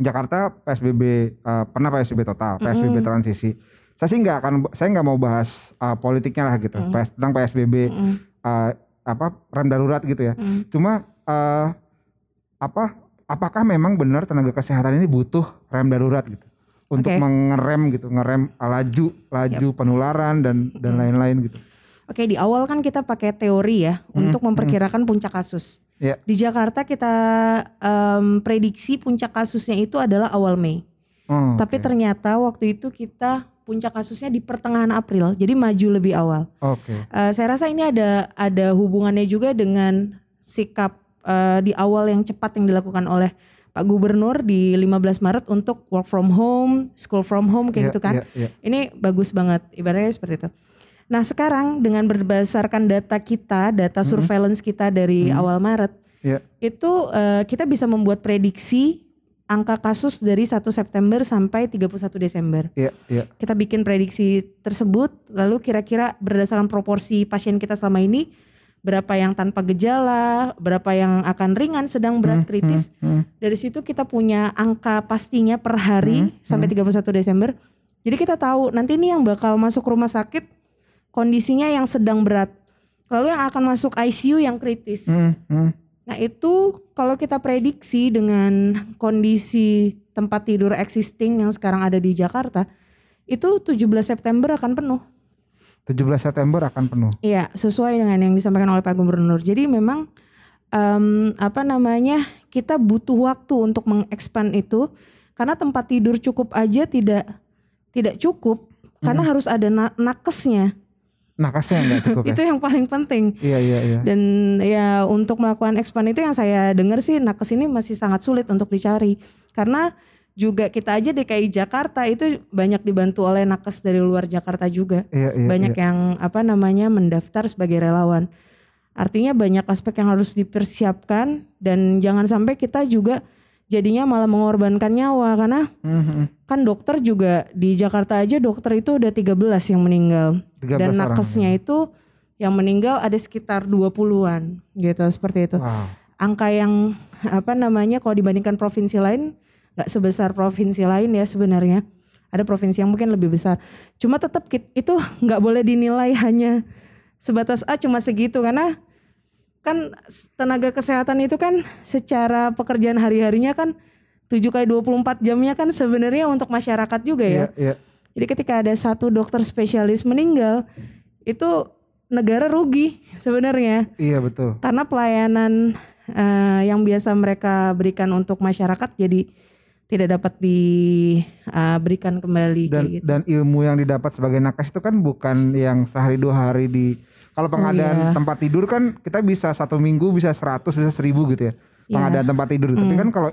Jakarta PSBB eh, pernah PSBB total, PSBB transisi. Saya sih nggak akan, saya nggak mau bahas eh, politiknya lah gitu, PS, tentang PSBB eh, apa rem darurat gitu ya. Cuma eh, apa apakah memang benar tenaga kesehatan ini butuh rem darurat gitu untuk Oke. mengerem gitu, ngerem laju laju penularan dan dan lain-lain gitu. Oke, di awal kan kita pakai teori ya untuk memperkirakan puncak kasus. Ya. Di Jakarta kita em, prediksi puncak kasusnya itu adalah awal Mei. Oh, Tapi oke. ternyata waktu itu kita puncak kasusnya di pertengahan April, jadi maju lebih awal. Oke. Eh, saya rasa ini ada ada hubungannya juga dengan sikap eh, di awal yang cepat yang dilakukan oleh Pak Gubernur di 15 Maret untuk work from home, school from home kayak Iya, gitu kan. iya, iya. Ini bagus banget ibaratnya seperti itu. Nah, sekarang dengan berdasarkan data kita, data surveillance kita dari awal Maret, Ya. itu eh, kita bisa membuat prediksi angka kasus dari 1 September sampai 31 Desember. Iya, iya. Kita bikin prediksi tersebut, lalu kira-kira berdasarkan proporsi pasien kita selama ini, berapa yang tanpa gejala, berapa yang akan ringan, sedang berat, kritis. hmm. Dari situ kita punya angka pastinya per hari sampai 31 Desember. Jadi kita tahu nanti ini yang bakal masuk rumah sakit kondisinya yang sedang berat. Lalu yang akan masuk ICU yang kritis. Hmm, hmm. Nah itu kalau kita prediksi dengan kondisi tempat tidur existing yang sekarang ada di Jakarta, itu 17 September akan penuh. 17 September akan penuh. Iya, sesuai dengan yang disampaikan oleh Pak Gubernur. Jadi memang em, apa namanya kita butuh waktu untuk mengekspand itu karena tempat tidur cukup aja tidak tidak cukup karena harus ada na- nakesnya. Nakasnya nggak cukup ya? Itu yang paling penting. Iya, iya, iya. Dan ya untuk melakukan expand itu yang saya dengar sih nakes ini masih sangat sulit untuk dicari. Karena juga kita aja DKI Jakarta itu banyak dibantu oleh nakes dari luar Jakarta juga. Iya, iya, banyak iya. yang apa namanya mendaftar sebagai relawan. Artinya banyak aspek yang harus dipersiapkan dan jangan sampai kita juga jadinya malah mengorbankan nyawa karena Mhm. kan dokter juga di Jakarta aja dokter itu udah 13 yang meninggal 13 dan orang. nakesnya itu yang meninggal ada sekitar 20-an gitu seperti itu. Wow. Angka yang apa namanya kalau dibandingkan provinsi lain nggak sebesar provinsi lain ya sebenarnya. Ada provinsi yang mungkin lebih besar. Cuma tetap itu nggak boleh dinilai hanya sebatas ah cuma segitu karena kan tenaga kesehatan itu kan secara pekerjaan hari-harinya kan 7 kali 24 jamnya kan sebenarnya untuk masyarakat juga ya. Iya, iya. Jadi ketika ada satu dokter spesialis meninggal, itu negara rugi sebenarnya Iya, betul. karena pelayanan eh, yang biasa mereka berikan untuk masyarakat jadi tidak dapat diberikan kembali dan gitu. dan ilmu yang didapat sebagai nakes itu kan bukan yang sehari dua hari di kalau pengadaan iya. tempat tidur kan kita bisa satu minggu bisa 100 bisa 1000 gitu ya pengadaan tempat tidur tapi Hmm. kan kalau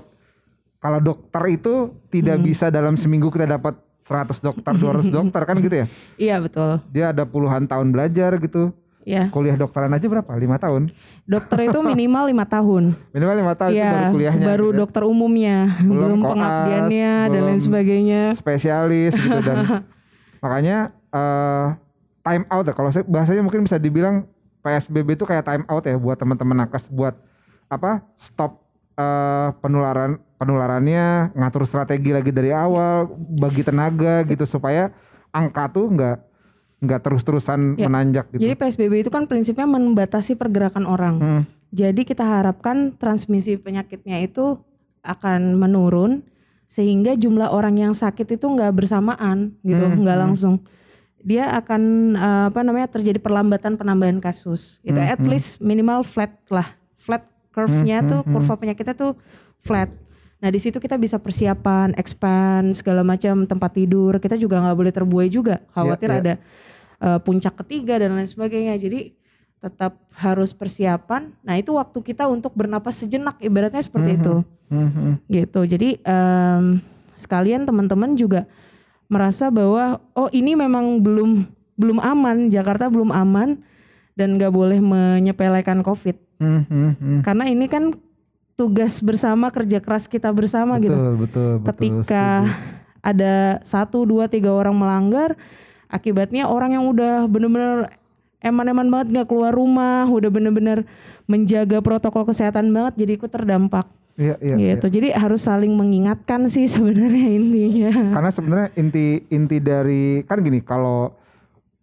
kalau dokter itu tidak bisa dalam seminggu kita dapat 100 dokter 200 dokter kan gitu ya Iya betul. dia ada puluhan tahun belajar gitu Ya kuliah dokteran aja berapa lima tahun dokter itu minimal lima tahun. minimal lima tahun Iya, baru kuliahnya baru gitu ya. dokter umumnya, Belum belum, koas, pengabdiannya dan lain belum sebagainya. spesialis gitu dan makanya eh, time out ya kalau saya bahasanya mungkin bisa dibilang PSBB itu kayak time out ya buat teman-teman nakes buat apa stop eh, penularan penularannya ngatur strategi lagi dari awal bagi tenaga gitu supaya angka tuh nggak nggak terus-terusan Ya. menanjak gitu. Jadi PSBB itu kan prinsipnya membatasi pergerakan orang. Hmm. Jadi kita harapkan transmisi penyakitnya itu akan menurun sehingga jumlah orang yang sakit itu nggak bersamaan gitu, Hmm, nggak langsung. Dia akan eh, apa namanya terjadi perlambatan penambahan kasus. Itu Hmm, at least minimal flat lah. Flat curve-nya tuh kurva penyakitnya tuh flat. Nah di situ kita bisa persiapan, expand segala macam tempat tidur. Kita juga nggak boleh terbuai juga. Khawatir ya. ada eh, puncak ketiga dan lain sebagainya. Jadi tetap harus persiapan. Nah itu waktu kita untuk bernapas sejenak. Ibaratnya seperti itu, Mhm. gitu. Jadi em, sekalian teman-teman juga merasa bahwa oh ini memang belum belum aman. Jakarta belum aman dan nggak boleh menyepelekan COVID. Mhm, mhm. Karena ini kan tugas bersama kerja keras kita bersama gitu. betul betul betul. Ketika setuju. ada satu dua tiga orang melanggar, akibatnya orang yang udah bener-bener eman-eman banget nggak keluar rumah, udah bener-bener menjaga protokol kesehatan banget, jadi ikut terdampak. Iya iya. iya. gitu. Jadi harus saling mengingatkan sih sebenarnya intinya. Karena sebenarnya inti inti dari kan gini kalau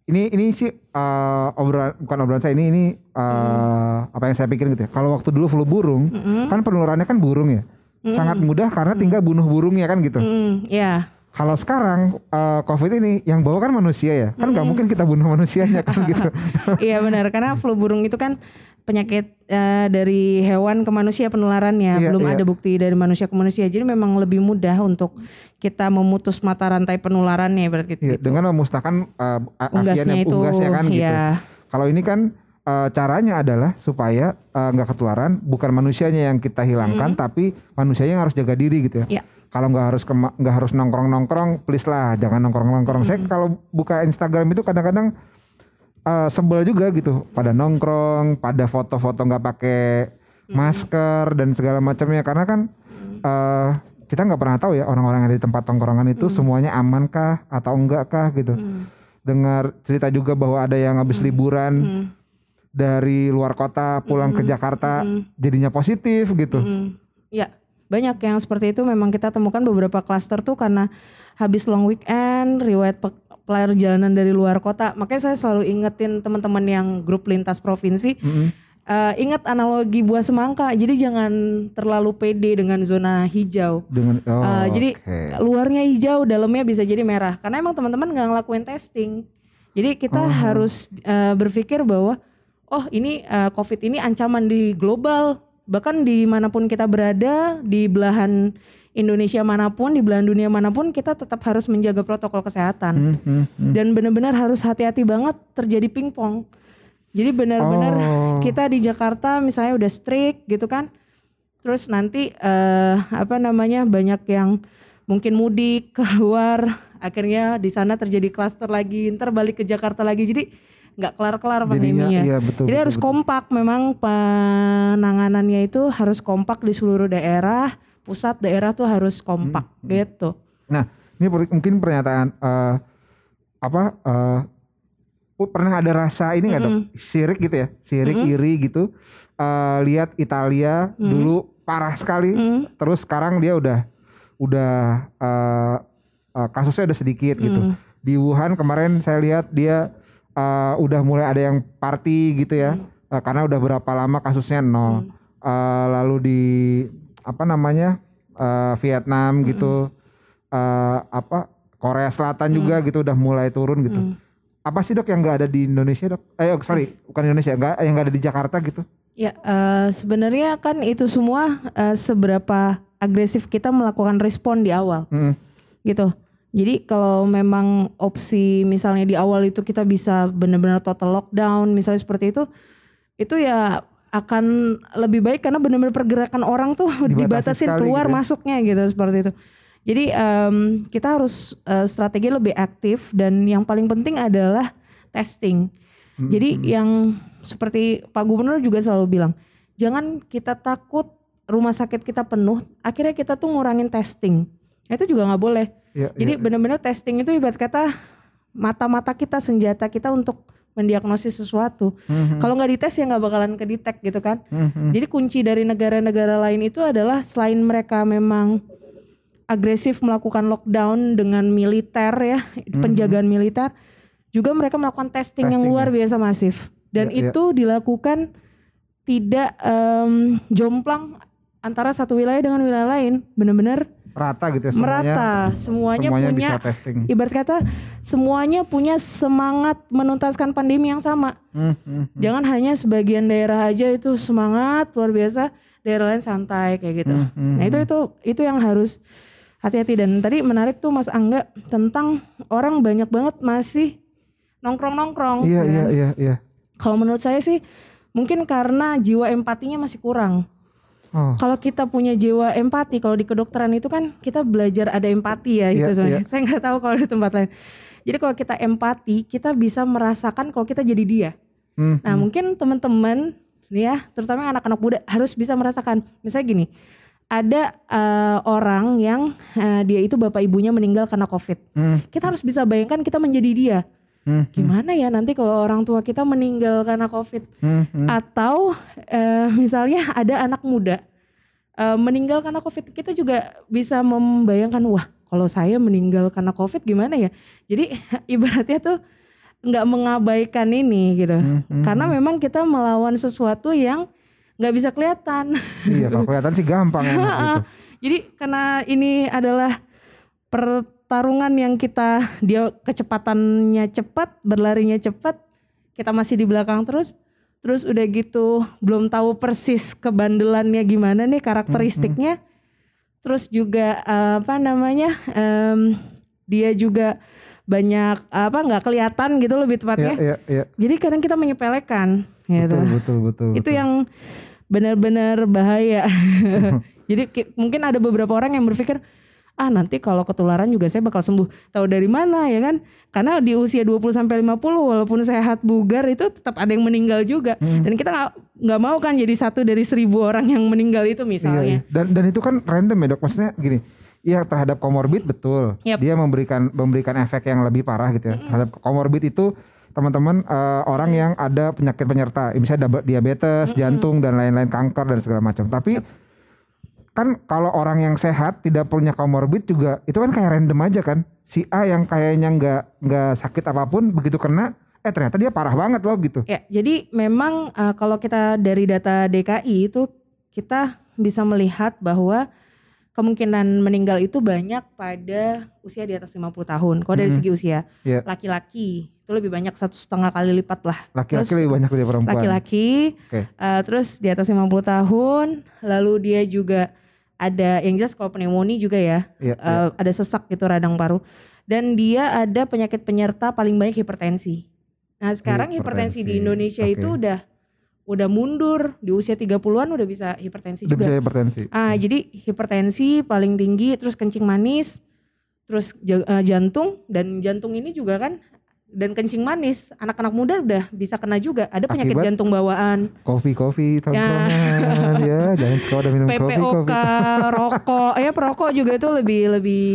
ini ini sih eh, obrolan bukan obrolan saya ini ini eh, apa yang saya pikir gitu ya. Kalau waktu dulu flu burung kan penularannya kan burung ya. sangat mudah karena tinggal bunuh burungnya kan gitu. Hmm, ya. Kalau sekarang eh, COVID ini yang bawa kan manusia ya, kan nggak mungkin kita bunuh manusianya kan gitu. Iya benar karena flu burung itu kan penyakit eh, dari hewan ke manusia penularannya Iya, belum iya. ada bukti dari manusia ke manusia jadi memang lebih mudah untuk kita memutus mata rantai penularannya berarti Iya, gitu. dengan memusnahkan uh, Unggasnya itu, unggasnya kan gitu. iya. Kalau ini kan uh, caranya adalah supaya uh, nggak ketularan, bukan manusianya yang kita hilangkan, tapi manusianya yang harus jaga diri gitu ya. Iya. Kalau nggak harus nggak harus nongkrong nongkrong, please lah jangan nongkrong nongkrong. Saya kalau buka Instagram itu kadang-kadang uh, sebel juga gitu, pada nongkrong, pada foto-foto nggak pakai masker dan segala macamnya. Karena kan uh, kita nggak pernah tahu ya orang-orang yang ada di tempat tongkrongan itu semuanya aman kah atau enggak kah gitu. Dengar cerita juga bahwa ada yang habis liburan dari luar kota pulang ke Jakarta jadinya positif gitu. Hmm, Ya, banyak yang seperti itu memang kita temukan beberapa klaster tuh karena habis long weekend, riwayat pe- perjalanan dari luar kota. Makanya saya selalu ingetin teman-teman yang grup lintas provinsi, eh, ingat analogi buah semangka. Jadi jangan terlalu pede dengan zona hijau. Dengan oh, Eh, jadi luarnya hijau, dalamnya bisa jadi merah. Karena emang teman-teman nggak ngelakuin testing. Jadi kita harus eh, berpikir bahwa oh ini eh, COVID ini ancaman di global. Bahkan di mana pun kita berada, di belahan Indonesia mana pun, di belahan dunia mana pun, kita tetap harus menjaga protokol kesehatan. Dan benar-benar harus hati-hati banget terjadi pingpong. Jadi benar-benar Oh. kita di Jakarta misalnya udah strict gitu kan. Terus nanti eh, apa namanya banyak yang mungkin mudik keluar, akhirnya di sana terjadi klaster lagi, ntar balik ke Jakarta lagi. Jadi nggak kelar-kelar pandeminya. iya, betul, Jadi betul, harus betul. kompak memang penanganannya itu harus kompak di seluruh daerah, pusat daerah tuh harus kompak Hmm, gitu. Nah, ini mungkin pernyataan eh, apa eh, pu- pernah ada rasa ini nggak dok? Sirik gitu ya, sirik iri gitu. Eh, lihat Italia dulu parah sekali, terus sekarang dia udah udah eh, eh, kasusnya udah sedikit gitu. Di Wuhan kemarin saya lihat dia eh, udah mulai ada yang party gitu ya, Eh, karena udah berapa lama kasusnya nol. Eh, lalu di apa namanya eh, Vietnam gitu eh, apa Korea Selatan juga gitu udah mulai turun gitu. Apa sih dok yang nggak ada di Indonesia dok? Eh oh, sorry bukan Indonesia, nggak yang nggak ada di Jakarta gitu? Ya, eh, sebenarnya kan itu semua eh, seberapa agresif kita melakukan respon di awal, Hmm. gitu. Jadi kalau memang opsi misalnya di awal itu kita bisa benar-benar total lockdown, misalnya seperti itu, itu ya akan lebih baik karena benar-benar pergerakan orang tuh Dibatasi dibatasin keluar gitu ya. masuknya gitu seperti itu. Jadi em, kita harus eh, strategi lebih aktif dan yang paling penting adalah testing. Jadi yang seperti Pak Gubernur juga selalu bilang, jangan kita takut rumah sakit kita penuh, akhirnya kita tuh ngurangin testing. Itu juga nggak boleh. Iya, Jadi benar-benar testing itu ibarat kata mata-mata kita, senjata kita untuk mendiagnosis sesuatu. Kalau nggak dites ya nggak bakalan kedetek gitu kan. Jadi kunci dari negara-negara lain itu adalah selain mereka memang agresif melakukan lockdown dengan militer ya, penjagaan militer, juga mereka melakukan testing, yang Testing, luar biasa masif. Dan Ya, ya. itu dilakukan tidak em, jomplang antara satu wilayah dengan wilayah lain, benar-benar Rata gitu ya semuanya. merata. Semuanya, semuanya punya bisa testing. ibarat kata semuanya punya semangat menuntaskan pandemi yang sama. Hmm, hmm. Jangan hanya sebagian daerah aja itu semangat luar biasa, daerah lain santai kayak gitu. Hmm, Nah itu itu itu yang harus hati-hati dan tadi menarik tuh Mas Angga tentang orang banyak banget masih nongkrong-nongkrong. Iya ya. iya iya iya. Kalau menurut saya sih mungkin karena jiwa empatinya masih kurang. Oh. Kalau kita punya jiwa empati, kalau di kedokteran itu kan kita belajar ada empati ya gitu Iya, sebenarnya. iya. Saya nggak tahu kalau di tempat lain. Jadi kalau kita empati, kita bisa merasakan kalau kita jadi dia. Hmm, Nah mungkin teman-teman nih ya, terutama anak-anak muda harus bisa merasakan. Misalnya gini, ada eh, orang yang eh, dia itu bapak ibunya meninggal karena covid. Hmm. Kita harus bisa bayangkan kita menjadi dia. Hmm. Gimana ya nanti kalau orang tua kita meninggal karena covid? Hmm, hmm. Atau eh, misalnya ada anak muda eh, meninggal karena covid, kita juga bisa membayangkan wah kalau saya meninggal karena covid gimana ya? Jadi ibaratnya tuh nggak mengabaikan ini gitu, karena memang kita melawan sesuatu yang nggak bisa kelihatan. iya kalau kelihatan sih gampang gitu. Jadi karena ini adalah pertarungan yang kita dia kecepatannya cepat, berlarinya cepat, kita masih di belakang terus. Terus udah gitu belum tahu persis kebandelannya gimana nih karakteristiknya. Terus juga eh, apa namanya? em, dia juga banyak apa nggak kelihatan gitu lebih tepatnya. iya iya. Jadi kadang kita menyepelekan gitu. Betul betul betul. Itu betul. yang benar-benar bahaya. Jadi ki- mungkin ada beberapa orang yang berpikir ah nanti kalau ketularan juga saya bakal sembuh. Tahu dari mana ya kan? Karena di usia 20 sampai 50 walaupun sehat bugar itu tetap ada yang meninggal juga. Hmm. Dan kita nggak nggak mau kan jadi satu dari seribu orang yang meninggal itu Iya, iya. misalnya. Dan dan itu kan random ya dok. Maksudnya gini. Iya terhadap komorbid betul. Yap. Dia memberikan memberikan efek yang lebih parah gitu ya. Terhadap komorbid itu teman-teman eh, orang yang ada penyakit penyerta, misalnya diabetes, jantung dan lain-lain kanker dan segala macam. Tapi kan kalau orang yang sehat tidak punya komorbid juga itu kan kayak random aja kan. Si A yang kayaknya nggak nggak sakit apa pun begitu kena eh ternyata dia parah banget loh gitu. Ya, jadi memang uh, kalau kita dari data DKI itu kita bisa melihat bahwa kemungkinan meninggal itu banyak pada usia di atas 50 tahun. Kalau dari segi usia, Iya. laki-laki itu lebih banyak satu setengah kali lipat lah. Laki-laki lebih banyak dari perempuan. laki-laki, Oke. uh, terus di atas 50 tahun, lalu dia juga ada yang jelas kalau pneumonia juga ya, Iya, uh, ada sesak gitu radang paru, dan dia ada penyakit penyerta paling banyak hipertensi. Nah sekarang hipertensi, di Hipertensi, Indonesia oke. itu udah udah mundur di usia 30-an udah bisa hipertensi Udah juga. bisa hipertensi. Ah, jadi hipertensi paling tinggi, terus kencing manis, terus eh, jantung dan jantung ini juga kan dan kencing manis anak-anak muda udah bisa kena juga ada penyakit Akibat? jantung bawaan Kopi kopi tongkrongan ya jangan suka udah minum kopi PPOK kopi. rokok ya perokok juga itu lebih lebih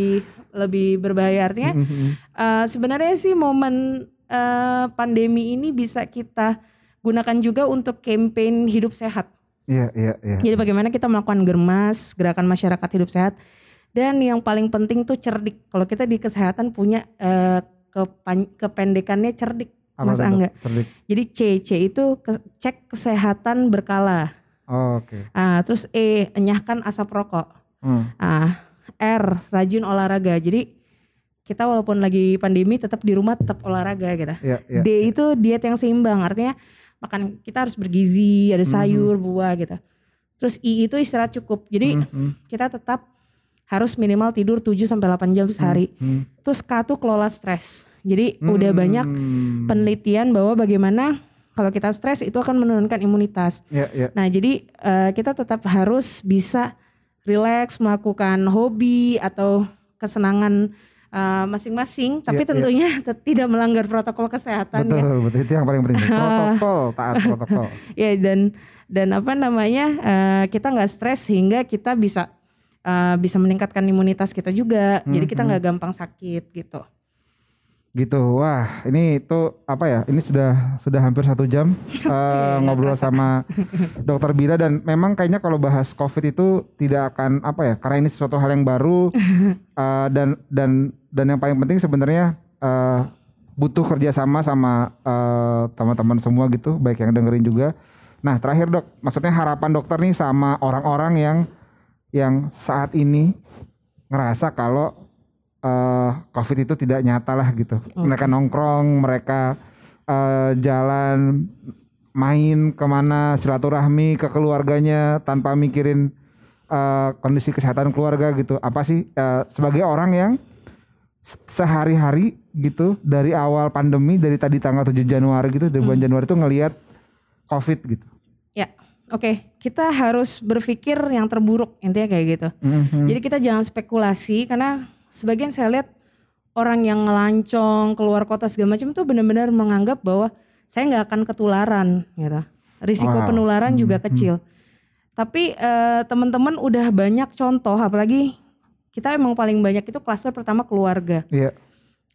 lebih berbahaya artinya Mhm. eh, sebenarnya sih momen eh, pandemi ini bisa kita gunakan juga untuk campaign hidup sehat Iya iya iya. Jadi bagaimana kita melakukan germas, gerakan masyarakat hidup sehat. Dan yang paling penting tuh cerdik. Kalau kita di kesehatan punya eh, kepan- kependekannya cerdik, Apa Mas? Angga. Cerdik. Jadi C, C itu ke- cek kesehatan berkala. Oh, Oke. Ah, terus E, enyahkan asap rokok. Hmm. Ah, R, rajin olahraga. Jadi kita walaupun lagi pandemi tetap di rumah tetap olahraga gitu. Iya iya. D itu diet yang seimbang, artinya makan kita harus bergizi, ada sayur, buah gitu. Terus I itu istirahat cukup. Jadi Mhm. kita tetap harus minimal tidur 7 sampai 8 jam sehari. Hmm. Terus K tuh kelola stres. Jadi udah banyak Hmm. penelitian bahwa bagaimana kalau kita stres itu akan menurunkan imunitas. Iya iya. Nah, jadi eh, kita tetap harus bisa rileks melakukan hobi atau kesenangan eh, masing-masing, tapi Iya, iya. tentunya tet- tidak melanggar protokol kesehatan ya. Betul betul itu yang paling penting. Protokol taat protokol. Ya dan dan apa namanya eh, kita nggak stres sehingga kita bisa eh, bisa meningkatkan imunitas kita juga. Jadi kita nggak gampang sakit gitu. Gitu. Wah ini itu apa ya? Ini sudah sudah hampir satu jam eh, ngobrol sama Dokter Bila dan memang kayaknya kalau bahas COVID itu tidak akan apa ya? Karena ini sesuatu hal yang baru eh, dan dan dan yang paling penting sebenarnya eh, butuh kerjasama sama eh, teman-teman semua gitu, baik yang dengerin juga. Nah terakhir dok, maksudnya harapan dokter nih sama orang-orang yang yang saat ini ngerasa kalau eh, COVID itu tidak nyata lah gitu. Mereka nongkrong, mereka eh, jalan, main ke mana, silaturahmi ke keluarganya tanpa mikirin eh, kondisi kesehatan keluarga gitu. Apa sih eh, sebagai orang yang se- sehari-hari gitu dari awal pandemi dari tadi tanggal 7 Januari gitu dari bulan Januari itu ngelihat COVID gitu. Ya, oke. Kita harus berpikir yang terburuk intinya kayak gitu. Mhm. Jadi kita jangan spekulasi karena sebagian saya lihat orang yang ngelancong keluar kota segala macam tuh benar-benar menganggap bahwa saya nggak akan ketularan gitu. Risiko Wow. penularan juga kecil. Tapi eh, teman-teman udah banyak contoh apalagi kita emang paling banyak itu kluster pertama keluarga. Iya.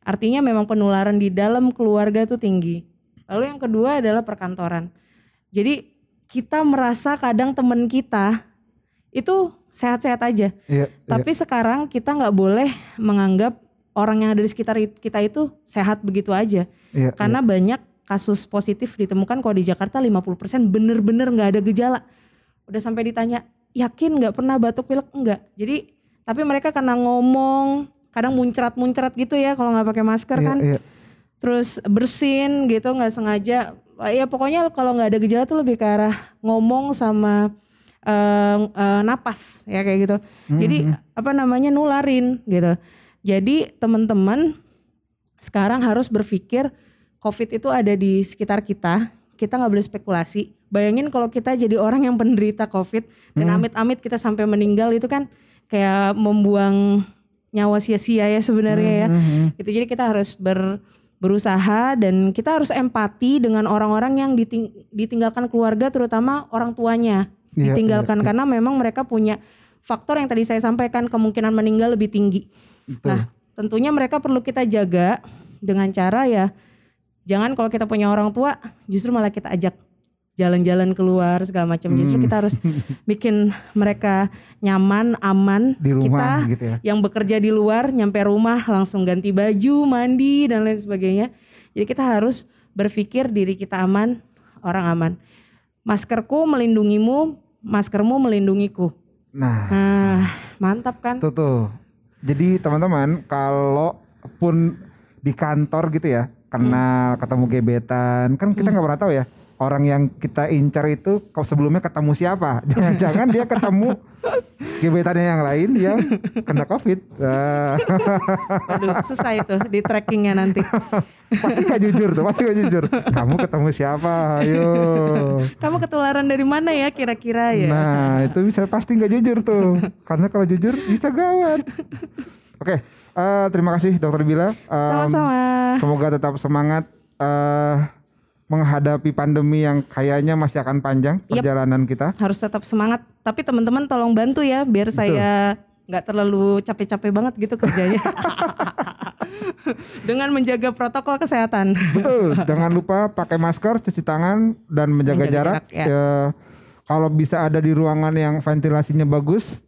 Artinya memang penularan di dalam keluarga itu tinggi. Lalu yang kedua adalah perkantoran. Jadi kita merasa kadang teman kita itu sehat-sehat aja. Iya. Tapi sekarang kita nggak boleh menganggap orang yang ada di sekitar kita itu sehat begitu aja. Iya. Karena banyak kasus positif ditemukan kalau di Jakarta 50% bener-bener nggak ada gejala. udah sampai ditanya yakin nggak pernah batuk pilek enggak jadi tapi mereka karena ngomong kadang muncrat-muncrat gitu ya kalau nggak pakai masker Iya, kan iya. terus bersin gitu nggak sengaja ya pokoknya kalau nggak ada gejala tuh lebih ke arah ngomong sama eh, eh, napas ya kayak gitu. Jadi apa namanya nularin gitu. Jadi teman-teman sekarang harus berpikir covid itu ada di sekitar kita kita nggak boleh spekulasi. Bayangin kalau kita jadi orang yang penderita covid dan amit-amit kita sampai meninggal itu kan kayak membuang nyawa sia-sia ya sebenarnya ya. itu jadi kita harus ber berusaha dan kita harus empati dengan orang-orang yang diting- ditinggalkan keluarga terutama orang tuanya. Iya, ditinggalkan karena memang mereka punya faktor yang tadi saya sampaikan kemungkinan meninggal lebih tinggi. Nah, tentunya mereka perlu kita jaga dengan cara ya jangan kalau kita punya orang tua justru malah kita ajak jalan-jalan keluar segala macam. Justru kita harus bikin mereka nyaman, aman. Di rumah kita gitu ya. yang bekerja di luar nyampe rumah langsung ganti baju, mandi dan lain sebagainya. Jadi kita harus berpikir diri kita aman, orang aman. Maskerku melindungimu, maskermu melindungiku. Nah, Nah, mantap kan? Tuh tuh. Jadi teman-teman kalau pun di kantor gitu ya, kenal ketemu gebetan, kan kita nggak pernah tahu ya orang yang kita incar itu kalau sebelumnya ketemu siapa. Jangan-jangan dia ketemu gebetannya yang lain yang kena covid. Aduh, susah itu di trackingnya nanti. pasti nggak jujur tuh, pasti nggak jujur. Kamu ketemu siapa? Ayo. Kamu ketularan dari mana ya kira-kira ya? Nah itu bisa pasti nggak jujur tuh, karena kalau jujur bisa gawat. Oke, eh, terima kasih Dokter Bila. Em, Sama-sama. Semoga tetap semangat eh menghadapi pandemi yang kayaknya masih akan panjang Yap. perjalanan kita. Harus tetap semangat. Tapi teman-teman tolong bantu ya biar saya nggak terlalu capek-capek banget gitu kerjanya. Dengan menjaga protokol kesehatan. Betul. Jangan lupa pakai masker, cuci tangan dan menjaga, Menjaga jarak. jarak, ya. Ya, kalau bisa ada di ruangan yang ventilasinya bagus,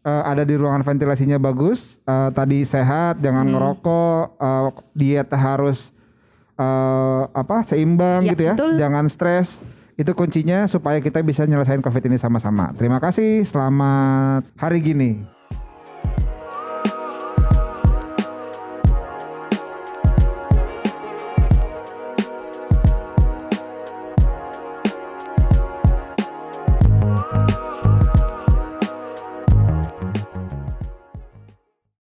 eh, ada di ruangan ventilasinya bagus. eh, tadi sehat, jangan Hmm. ngerokok, eh, diet harus eh, apa seimbang Ya, gitu ya. betul. Jangan stres. Itu kuncinya supaya kita bisa nyelesain COVID ini sama-sama. Terima kasih. Selamat hari gini.